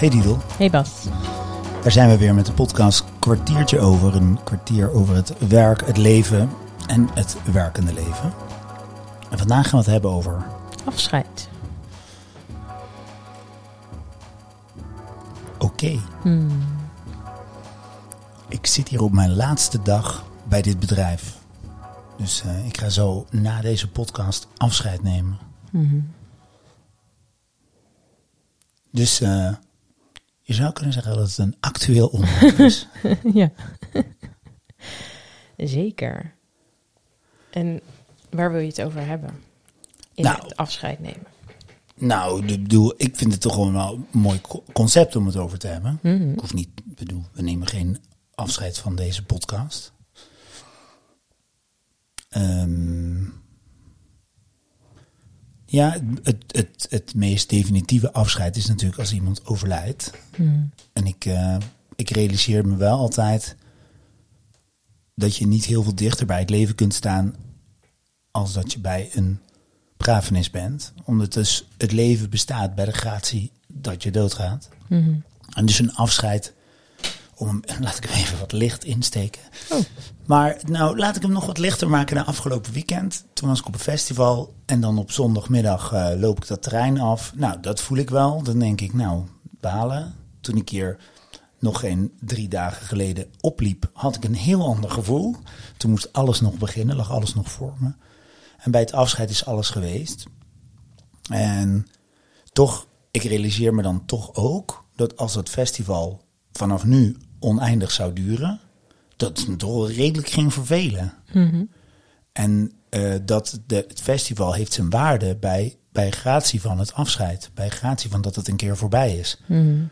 Hey Didel, Hey Bas. daar zijn we weer met de podcast Kwartiertje over. Een kwartier over het werk, het leven en het werkende leven. En vandaag gaan we het hebben over Afscheid. oké. Hmm. Ik zit hier op mijn laatste dag bij dit bedrijf. Dus eh, ik ga zo na deze podcast afscheid nemen. Mhm. Dus eh, je zou kunnen zeggen dat het een actueel onderwerp is. ja. Zeker. En waar wil je het over hebben? In Nou. het afscheid nemen. nou, ik bedoel, ik vind het toch gewoon wel een mooi co- concept om het over te hebben. Mhm. Ik hoef niet, bedoel, we nemen geen afscheid van deze podcast. Ehm, ja, het, het, het meest definitieve afscheid is natuurlijk als iemand overlijdt. Mhm. En ik, eh, ik realiseer me wel altijd dat je niet heel veel dichter bij het leven kunt staan als dat je bij een begrafenis bent. Omdat dus het leven bestaat bij de gratie dat je doodgaat. Mhm. En dus een afscheid, om laat ik hem even wat licht insteken. Oh. Maar nou, laat ik hem nog wat lichter maken na afgelopen weekend. Toen was ik op een festival en dan op zondagmiddag eh, loop ik dat terrein af. Nou, dat voel ik wel. Dan denk ik, nou, balen. Toen ik hier nog geen drie dagen geleden opliep, had ik een heel ander gevoel. Toen moest alles nog beginnen, lag alles nog voor me. En bij het afscheid is alles geweest. En toch, ik realiseer me dan toch ook dat als het festival vanaf nu oneindig zou duren, dat het me toch redelijk ging vervelen. Mhm. En eh, dat de, het festival heeft zijn waarde bij, bij gratie van het afscheid. Bij gratie van dat het een keer voorbij is. Mhm.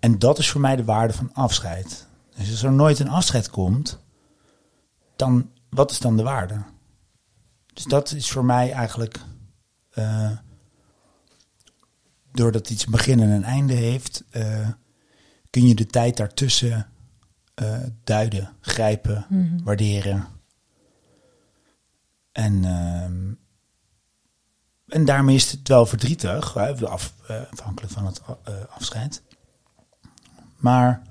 En dat is voor mij de waarde van afscheid. Dus als er nooit een afscheid komt, dan wat is dan de waarde? Dus dat is voor mij eigenlijk, eh, doordat iets een begin en een einde heeft, eh, kun je de tijd daartussen eh, duiden, grijpen, Mhm. waarderen. En, ehm, en daarmee is het wel verdrietig, af, eh, afhankelijk van het eh, afscheid. Maar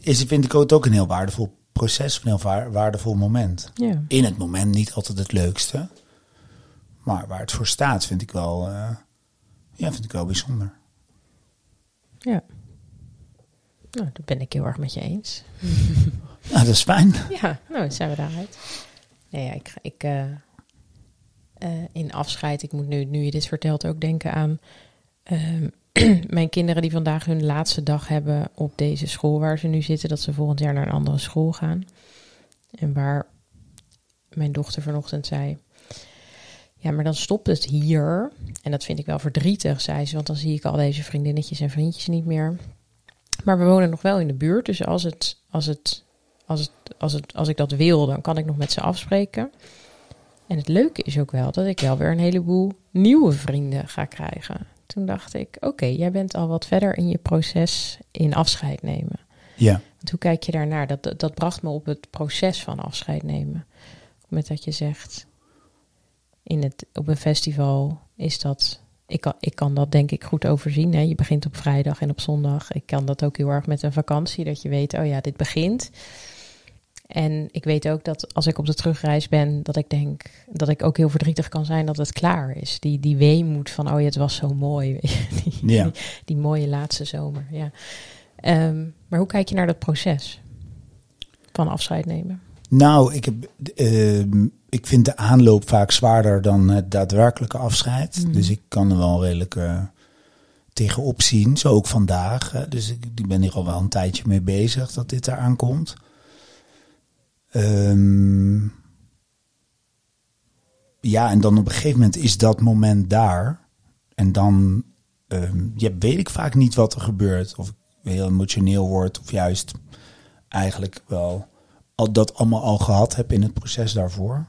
is, vind ik het ook een heel waardevol proces, een heel waar- waardevol moment. In het moment niet altijd het leukste. Maar waar het voor staat, vind ik wel, ja, vind ik wel bijzonder. Ja. Nou, dat ben ik heel erg met je eens. Nou, dat is fijn. Ja, nou, dan zijn we daaruit. Nee, ja, ik, ga- ik eh, eh, in afscheid, ik moet nu, nu je dit vertelt, ook denken aan ehm, mijn kinderen die vandaag hun laatste dag hebben op deze school waar ze nu zitten, dat ze volgend jaar naar een andere school gaan. En waar mijn dochter vanochtend zei, ja, maar dan stopt het hier. En dat vind ik wel verdrietig, zei ze, want dan zie ik al deze vriendinnetjes en vriendjes niet meer. Maar we wonen nog wel in de buurt, dus als het, als het als, het, als, het, als ik dat wil, dan kan ik nog met ze afspreken. En het leuke is ook wel dat ik wel weer een heleboel nieuwe vrienden ga krijgen. Toen dacht ik, oké, jij bent al wat verder in je proces in afscheid nemen. Ja, Want hoe kijk je daarnaar? Dat, dat, dat bracht me op het proces van afscheid nemen. Met dat je zegt, in het, op een festival is dat... Ik kan, ik kan dat denk ik goed overzien. Hè? Je begint op vrijdag en op zondag. Ik kan dat ook heel erg met een vakantie. Dat je weet, oh ja, dit begint. En ik weet ook dat als ik op de terugreis ben, dat ik denk dat ik ook heel verdrietig kan zijn dat het klaar is. Die, die weemoed van, oh ja, het was zo mooi. Die, Ja. die, die mooie laatste zomer. Ja. Ehm, maar hoe kijk je naar dat proces van afscheid nemen? Nou, ik, heb, ehm, ik vind de aanloop vaak zwaarder dan het daadwerkelijke afscheid. Mhm. Dus ik kan er wel redelijk eh, tegenop zien. Zo ook vandaag. Hè. Dus ik, ik ben hier al wel een tijdje mee bezig dat dit eraan komt. Ehm, ja, en dan op een gegeven moment is dat moment daar. En dan ehm, ja, weet ik vaak niet wat er gebeurt. Of ik heel emotioneel word. Of juist eigenlijk wel al dat allemaal al gehad heb in het proces daarvoor.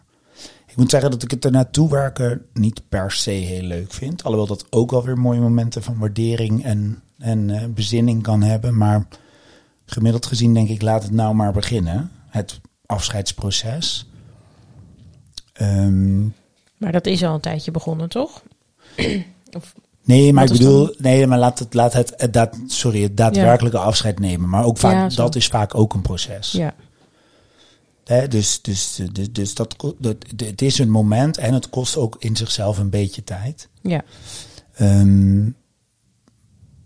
Ik moet zeggen dat ik het er naartoe werken niet per se heel leuk vind. Alhoewel dat ook wel weer mooie momenten van waardering en, en eh, bezinning kan hebben. Maar gemiddeld gezien denk ik, laat het nou maar beginnen. Het afscheidsproces. Ehm, Maar dat is al een tijdje begonnen, toch? of, Nee, maar ik bedoel, nee, maar laat het, laat het, het daad, sorry, het daadwerkelijke afscheid nemen. Maar ook vaak, Ja, dat is vaak ook een proces. Ja, Dus dus, dus, dus dat, dat, het is een moment en het kost ook in zichzelf een beetje tijd. ja, Ehm,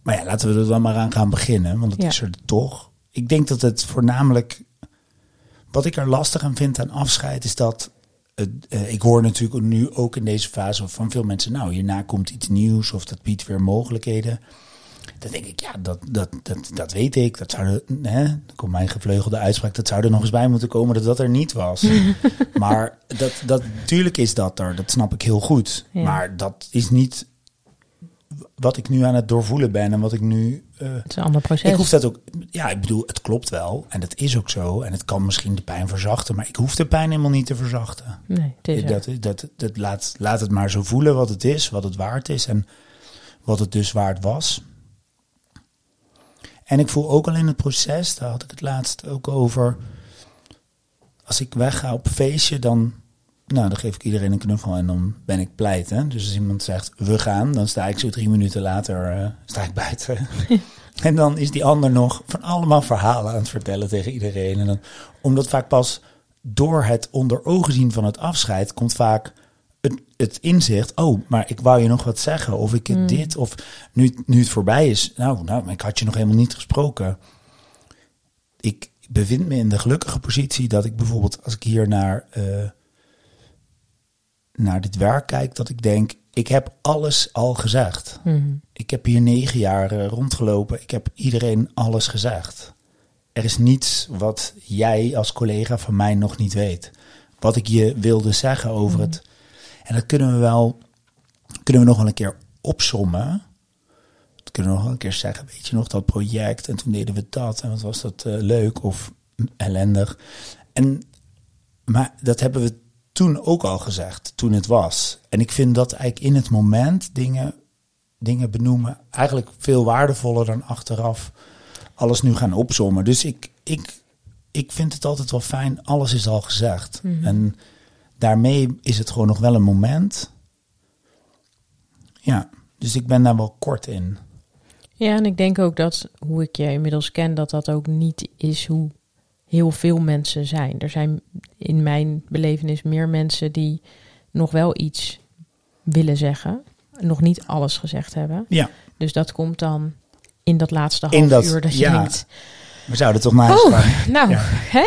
maar ja, laten we er dan maar aan gaan beginnen, want het Ja. is er toch. Ik denk dat het voornamelijk, wat ik er lastig aan vind aan afscheid, is dat, eh, ik hoor natuurlijk nu ook in deze fase van veel mensen, nou, hierna komt iets nieuws of dat biedt weer mogelijkheden. Dan denk ik, ja, dat, dat, dat, dat weet ik. Dat zou er, hè, dan komt mijn gevleugelde uitspraak, dat zou er nog eens bij moeten komen dat dat er niet was. maar dat, dat, natuurlijk is dat er, dat snap ik heel goed. Ja. Maar dat is niet wat ik nu aan het doorvoelen ben en wat ik nu. eh, het is een ander proces. ik hoef dat ook. Ja, ik bedoel, het klopt wel en dat is ook zo. En het kan misschien de pijn verzachten, maar ik hoef de pijn helemaal niet te verzachten. Nee, het is er. Dat, dat, dat laat, laat het maar zo voelen wat het is, wat het waard is en wat het dus waard was. En ik voel ook al in het proces, daar had ik het laatst ook over. Als ik wegga op feestje, dan, nou, dan geef ik iedereen een knuffel en dan ben ik pleit. Hè? Dus als iemand zegt, we gaan, dan sta ik zo drie minuten later eh, sta ik buiten. en dan is die ander nog van allemaal verhalen aan het vertellen tegen iedereen. En dan, omdat vaak pas door het onder ogen zien van het afscheid komt vaak het, het inzicht. Oh, maar ik wou je nog wat zeggen. Of ik het dit. Of nu, nu het voorbij is. Nou, nou, ik had je nog helemaal niet gesproken. Ik bevind me in de gelukkige positie dat ik bijvoorbeeld als ik hier naar, eh, naar dit werk kijk, dat ik denk, ik heb alles al gezegd. Mhm. Ik heb hier negen jaar eh, rondgelopen. Ik heb iedereen alles gezegd. Er is niets wat jij als collega van mij nog niet weet. Wat ik je wilde zeggen over het. En dat kunnen we wel. Kunnen we nog wel een keer opsommen. Dat kunnen we nog wel een keer zeggen. Weet je nog dat project? En toen deden we dat. En wat was dat eh, leuk of ellendig? En, maar dat hebben we toen ook al gezegd. Toen het was. En ik vind dat eigenlijk in het moment dingen dingen benoemen eigenlijk veel waardevoller dan achteraf alles nu gaan opzommen. Dus ik, ik, ik vind het altijd wel fijn, alles is al gezegd. En daarmee is het gewoon nog wel een moment. Ja, dus ik ben daar wel kort in. Ja, en ik denk ook dat hoe ik je inmiddels ken, dat dat ook niet is hoe heel veel mensen zijn. Er zijn in mijn belevenis meer mensen die nog wel iets willen zeggen, nog niet alles gezegd hebben. Ja, Dus dat komt dan in dat laatste In half dat- uur dat je ja. denkt, we zouden toch naar huis oh, gaan. nou, Ja. hè?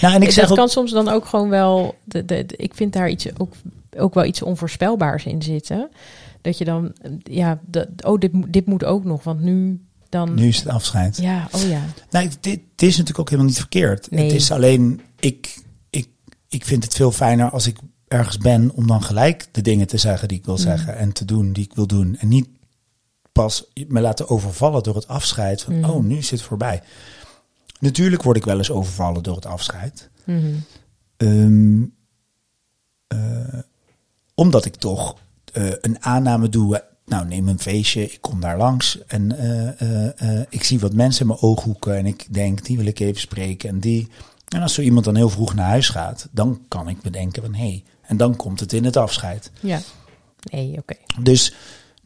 Nou, en ik zeg dat kan soms dan ook gewoon wel. De, de, de- ik vind daar iets ook, ook wel iets onvoorspelbaars in zitten. Dat je dan, ja, dat, oh, dit, moet- dit moet ook nog, want nu dan. nu is het afscheid. Ja, oh ja. Nou, dit, dit is natuurlijk ook helemaal niet verkeerd. Nee. Het is alleen, ik, ik, ik vind het veel fijner als ik ergens ben om dan gelijk de dingen te zeggen die ik wil Mm. zeggen en te doen die ik wil doen. En niet pas me laten overvallen door het afscheid van, Mm. oh, nu is het voorbij. Natuurlijk word ik wel eens overvallen door het afscheid. Mhm. Ehm, eh, omdat ik toch eh, een aanname doe. Nou, neem een feestje, ik kom daar langs en eh, ik zie wat mensen in mijn ooghoeken en ik denk, die wil ik even spreken en die. En als zo iemand dan heel vroeg naar huis gaat, dan kan ik bedenken van hé, hey, en dan komt het in het afscheid. Ja. Nee, oké. Dus,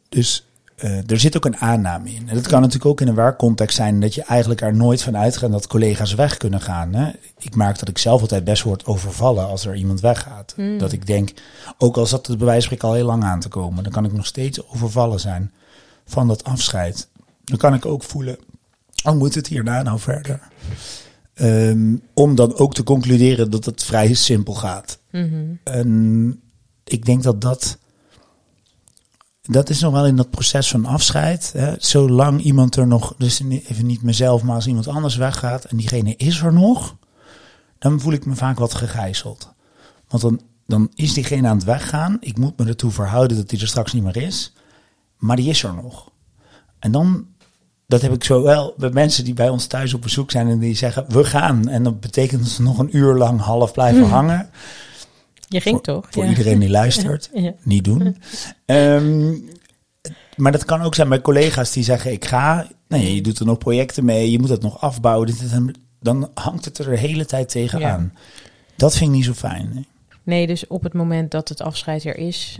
dus eh, er zit ook een aanname in. En dat kan natuurlijk ook in een werkcontext zijn dat je eigenlijk er nooit van uitgaat dat collega's weg kunnen gaan. Hè? Ik merk dat ik zelf altijd best word overvallen als er iemand weggaat. Hmm. Dat ik denk, ook al zat het bij wijze van spreken al heel lang aan te komen, dan kan ik nog steeds overvallen zijn van dat afscheid. Dan kan ik ook voelen, oh moet het hierna nou verder? Ehm, om dan ook te concluderen dat het vrij simpel gaat. Mhm. En ik denk dat dat. Dat is nog wel in dat proces van afscheid. Hè. Zolang iemand er nog, dus even niet mezelf, maar als iemand anders weggaat en diegene is er nog, dan voel ik me vaak wat gegijzeld. Want dan, dan is diegene aan het weggaan. Ik moet me ertoe verhouden dat hij er straks niet meer is. Maar die is er nog. En dan, dat heb ik zowel bij mensen die bij ons thuis op bezoek zijn en die zeggen, we gaan. En dat betekent dat ze nog een uur lang half blijven hangen. Je ging voor, toch? Voor ja. iedereen die luistert. Ja. Niet doen. Ehm, maar dat kan ook zijn bij collega's die zeggen: Ik ga. Nee, je doet er nog projecten mee. Je moet dat nog afbouwen. Dan hangt het er de hele tijd tegenaan. Aan. Dat vind ik niet zo fijn. nee. Nee, dus op het moment dat het afscheid er is,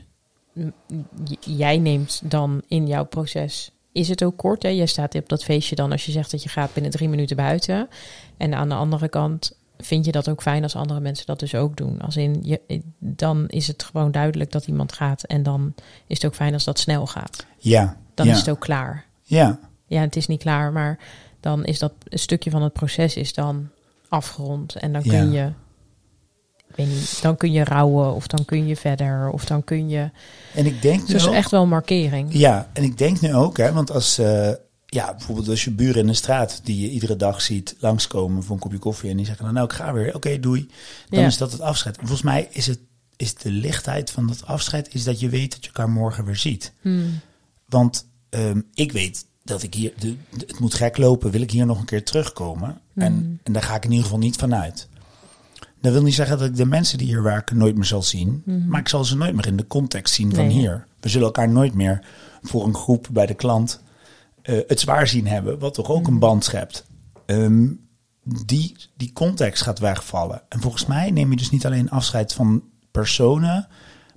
jij neemt dan in jouw proces. Is het ook kort? Hè? Jij staat op dat feestje dan als je zegt dat je gaat binnen drie minuten buiten. En aan de andere kant vind je dat ook fijn als andere mensen dat dus ook doen. Als in, je, dan is het gewoon duidelijk dat iemand gaat. En dan is het ook fijn als dat snel gaat. Ja. Dan ja. is het ook klaar. Ja. Ja, het is niet klaar, maar dan is dat een stukje van het proces is dan afgerond. En dan Ja. kun je, ik weet niet, dan kun je rouwen of dan kun je verder of dan kun je. En ik denk nu Dus ook- echt wel een markering. Ja, en ik denk nu ook, hè, want als, eh, ja, bijvoorbeeld als je buren in de straat die je iedere dag ziet langskomen voor een kopje koffie en die zeggen dan, nou, ik ga weer, oké, doei. Dan Ja. is dat het afscheid. En volgens mij is het, is de lichtheid van dat afscheid, is dat je weet dat je elkaar morgen weer ziet. Hmm. Want ehm, ik weet dat ik hier, de, de- het moet gek lopen, wil ik hier nog een keer terugkomen. En, en daar ga ik in ieder geval niet vanuit. Dat wil niet zeggen dat ik de mensen die hier werken nooit meer zal zien. Maar ik zal ze nooit meer in de context zien van hier. We zullen elkaar nooit meer voor een groep bij de klant eh, het zwaar zien hebben. Wat toch ook een band schept. Ehm, die, die context gaat wegvallen. En volgens mij neem je dus niet alleen afscheid van personen,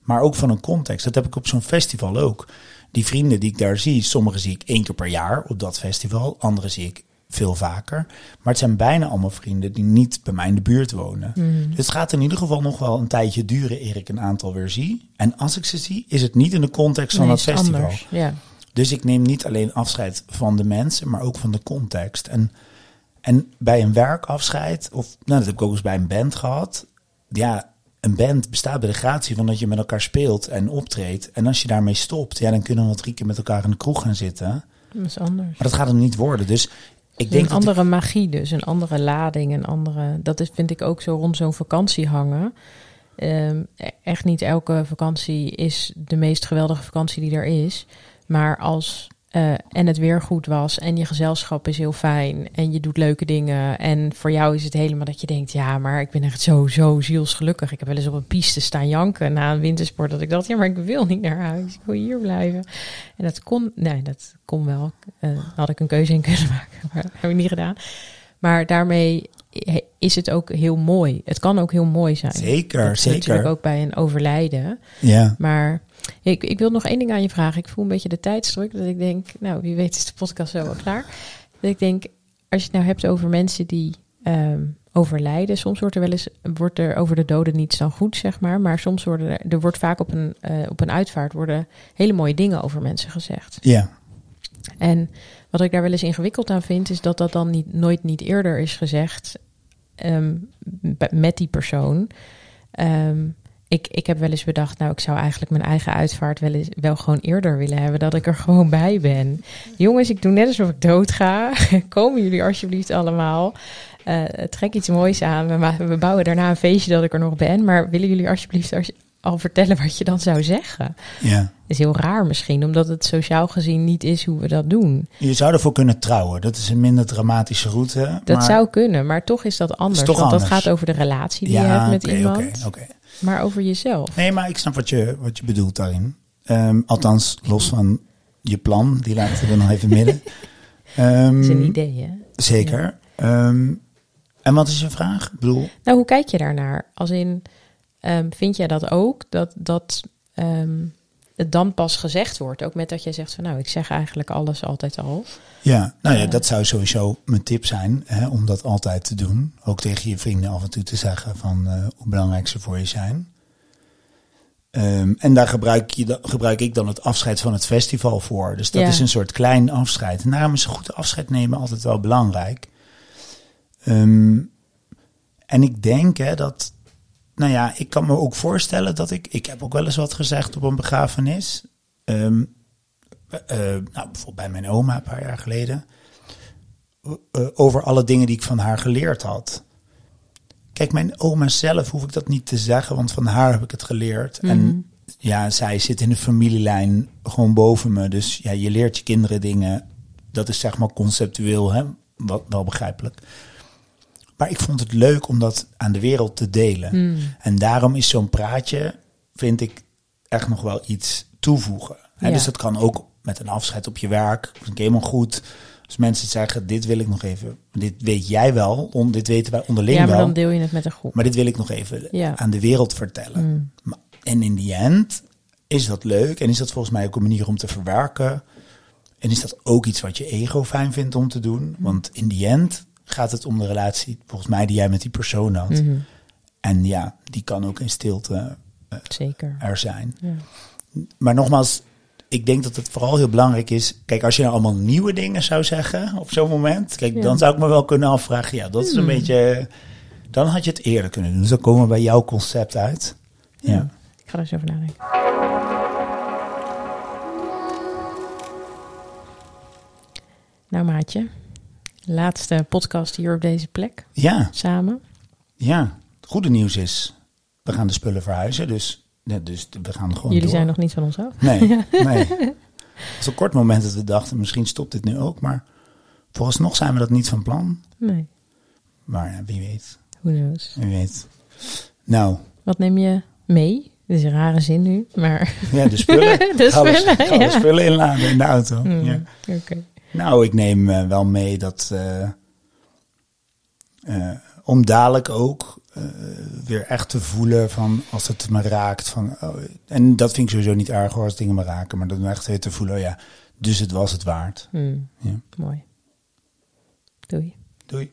maar ook van een context. Dat heb ik op zo'n festival ook. Die vrienden die ik daar zie, sommige zie ik één keer per jaar op dat festival, andere zie ik veel vaker. Maar het zijn bijna allemaal vrienden die niet bij mij in de buurt wonen. Dus het gaat in ieder geval nog wel een tijdje duren eer ik een aantal weer zie. En als ik ze zie, is het niet in de context van Nee, dat festival. anders. Ja. Dus ik neem niet alleen afscheid van de mensen, maar ook van de context. En, en bij een werkafscheid, of nou, dat heb ik ook eens bij een band gehad. Ja, een band bestaat bij de gratie van dat je met elkaar speelt en optreedt. En als je daarmee stopt, ja, dan kunnen we wel drie keer met elkaar in de kroeg gaan zitten. Dat is anders. Maar dat gaat hem niet worden. Dus ik denk een dat ik- andere magie dus, een andere lading, een andere... Dat is, vind ik ook zo rond zo'n vakantie hangen. Ehm, e- echt niet elke vakantie is de meest geweldige vakantie die er is. Maar als... eh, en het weer goed was en je gezelschap is heel fijn en je doet leuke dingen. En voor jou is het helemaal dat je denkt, ja, maar ik ben echt zo, zo zielsgelukkig. Ik heb wel eens op een piste staan janken na een wintersport. Dat ik dacht, ja, maar ik wil niet naar huis. Ik wil hier blijven. En dat kon, nee, dat kon wel. Eh, had ik een keuze in kunnen maken, maar dat heb ik niet gedaan. Maar daarmee is het ook heel mooi. Het kan ook heel mooi zijn. Zeker, Dat zeker. Natuurlijk ook bij een overlijden. Ja, Maar ik, ik wil nog één ding aan je vragen. Ik voel een beetje de tijdsdruk. Dat ik denk, nou, wie weet is de podcast zo wel klaar. Dat ik denk, als je het nou hebt over mensen die ehm, overlijden. Soms wordt er wel eens wordt er over de doden niets dan goed, zeg maar. Maar soms worden er, er wordt vaak op een, eh, op een uitvaart worden hele mooie dingen over mensen gezegd. ja, En wat ik daar wel eens ingewikkeld aan vind, is dat dat dan niet, nooit niet eerder is gezegd ehm, met die persoon. Ehm, ik, ik heb wel eens bedacht, nou, ik zou eigenlijk mijn eigen uitvaart wel, eens, wel gewoon eerder willen hebben, dat ik er gewoon bij ben. Jongens, ik doe net alsof ik dood ga. Komen jullie alsjeblieft allemaal. Eh, trek iets moois aan. We, we bouwen daarna een feestje dat ik er nog ben. Maar willen jullie alsjeblieft als- al vertellen wat je dan zou zeggen? ja. is heel raar misschien, omdat het sociaal gezien niet is hoe we dat doen. Je zou ervoor kunnen trouwen. Dat is een minder dramatische route. Dat maar- zou kunnen, maar toch is dat anders. want anders. dat gaat over de relatie die je hebt met iemand, oké, oké. maar over jezelf. Nee, maar ik snap wat je, wat je bedoelt daarin. Ehm, althans, los van je plan, die laten we nog even midden. Ehm, Dat is een idee, hè? Zeker. Ehm, en wat is je vraag? Ik bedoel, Nou, hoe kijk je daarnaar? Als in, ehm, vind jij dat ook, dat, dat ehm, het dan pas gezegd wordt? Ook met dat jij zegt van, nou, ik zeg eigenlijk alles altijd al. ja, nou ja, Ja. dat zou sowieso mijn tip zijn, hè, om dat altijd te doen. Ook tegen je vrienden af en toe te zeggen van eh, hoe belangrijk ze voor je zijn. Ehm, en daar gebruik, je, gebruik ik dan het afscheid van het festival voor. Dus dat Ja. is een soort klein afscheid. En daarom is een goed afscheid nemen altijd wel belangrijk. En ik denk hè, dat, nou ja, ik kan me ook voorstellen dat ik, ik heb ook wel eens wat gezegd op een begrafenis. Ehm, eh, nou, bijvoorbeeld bij mijn oma een paar jaar geleden. eh, over alle dingen die ik van haar geleerd had. Kijk, mijn oma zelf hoef ik dat niet te zeggen, want van haar heb ik het geleerd. Mhm. En ja, zij zit in de familielijn gewoon boven me. Dus ja, je leert je kinderen dingen. Dat is zeg maar conceptueel, hè? Wat, wel begrijpelijk. Maar ik vond het leuk om dat aan de wereld te delen. Hmm. En daarom is zo'n praatje, vind ik, echt nog wel iets toevoegen. Ja. Dus dat kan ook met een afscheid op je werk. Dat vind ik helemaal goed. Als mensen zeggen, dit wil ik nog even, dit weet jij wel, on, dit weten wij onderling Ja, maar wel. dan deel je het met een groep. Maar dit wil ik nog even Ja. aan de wereld vertellen. Mm. Maar- En in die end is dat leuk? En is dat volgens mij ook een manier om te verwerken? En is dat ook iets wat je ego fijn vindt om te doen? Want in die end gaat het om de relatie, volgens mij, die jij met die persoon had. Mhm. En ja, die kan ook in stilte Zeker. er zijn. Ja. Maar nogmaals, ik denk dat het vooral heel belangrijk is. Kijk, als je nou allemaal nieuwe dingen zou zeggen op zo'n moment. Kijk, Ja. dan zou ik me wel kunnen afvragen. Ja, dat is een Hmm. beetje. Dan had je het eerder kunnen doen. Dus dan komen we bij jouw concept uit. Ja. Ja. Ik ga er eens over nadenken. Nou, maatje. Laatste podcast hier op deze plek. Ja, Samen. ja. Het goede nieuws is, we gaan de spullen verhuizen. Dus, ja, dus we gaan gewoon Jullie door. zijn nog niet van ons af. Nee, nee. Het is een kort moment dat we dachten, misschien stopt dit nu ook. Maar vooralsnog zijn we dat niet van plan. Nee. Maar ja, wie weet. Who knows. Wie weet. Nou, Wat neem je mee? Dit is een rare zin nu, maar... ja, de spullen. De Gaan we- spullen, gaan we ja. spullen inladen in de auto. Hmm, Ja. Oké. Nou, ik neem eh, wel mee dat... eh, eh, om dadelijk ook weer echt te voelen van als het me raakt. Van, oh, en dat vind ik sowieso niet erg hoor als dingen me raken. Maar dan echt weer te voelen, oh ja, dus het was het waard. Hmm, Ja. Mooi. Doei. Doei.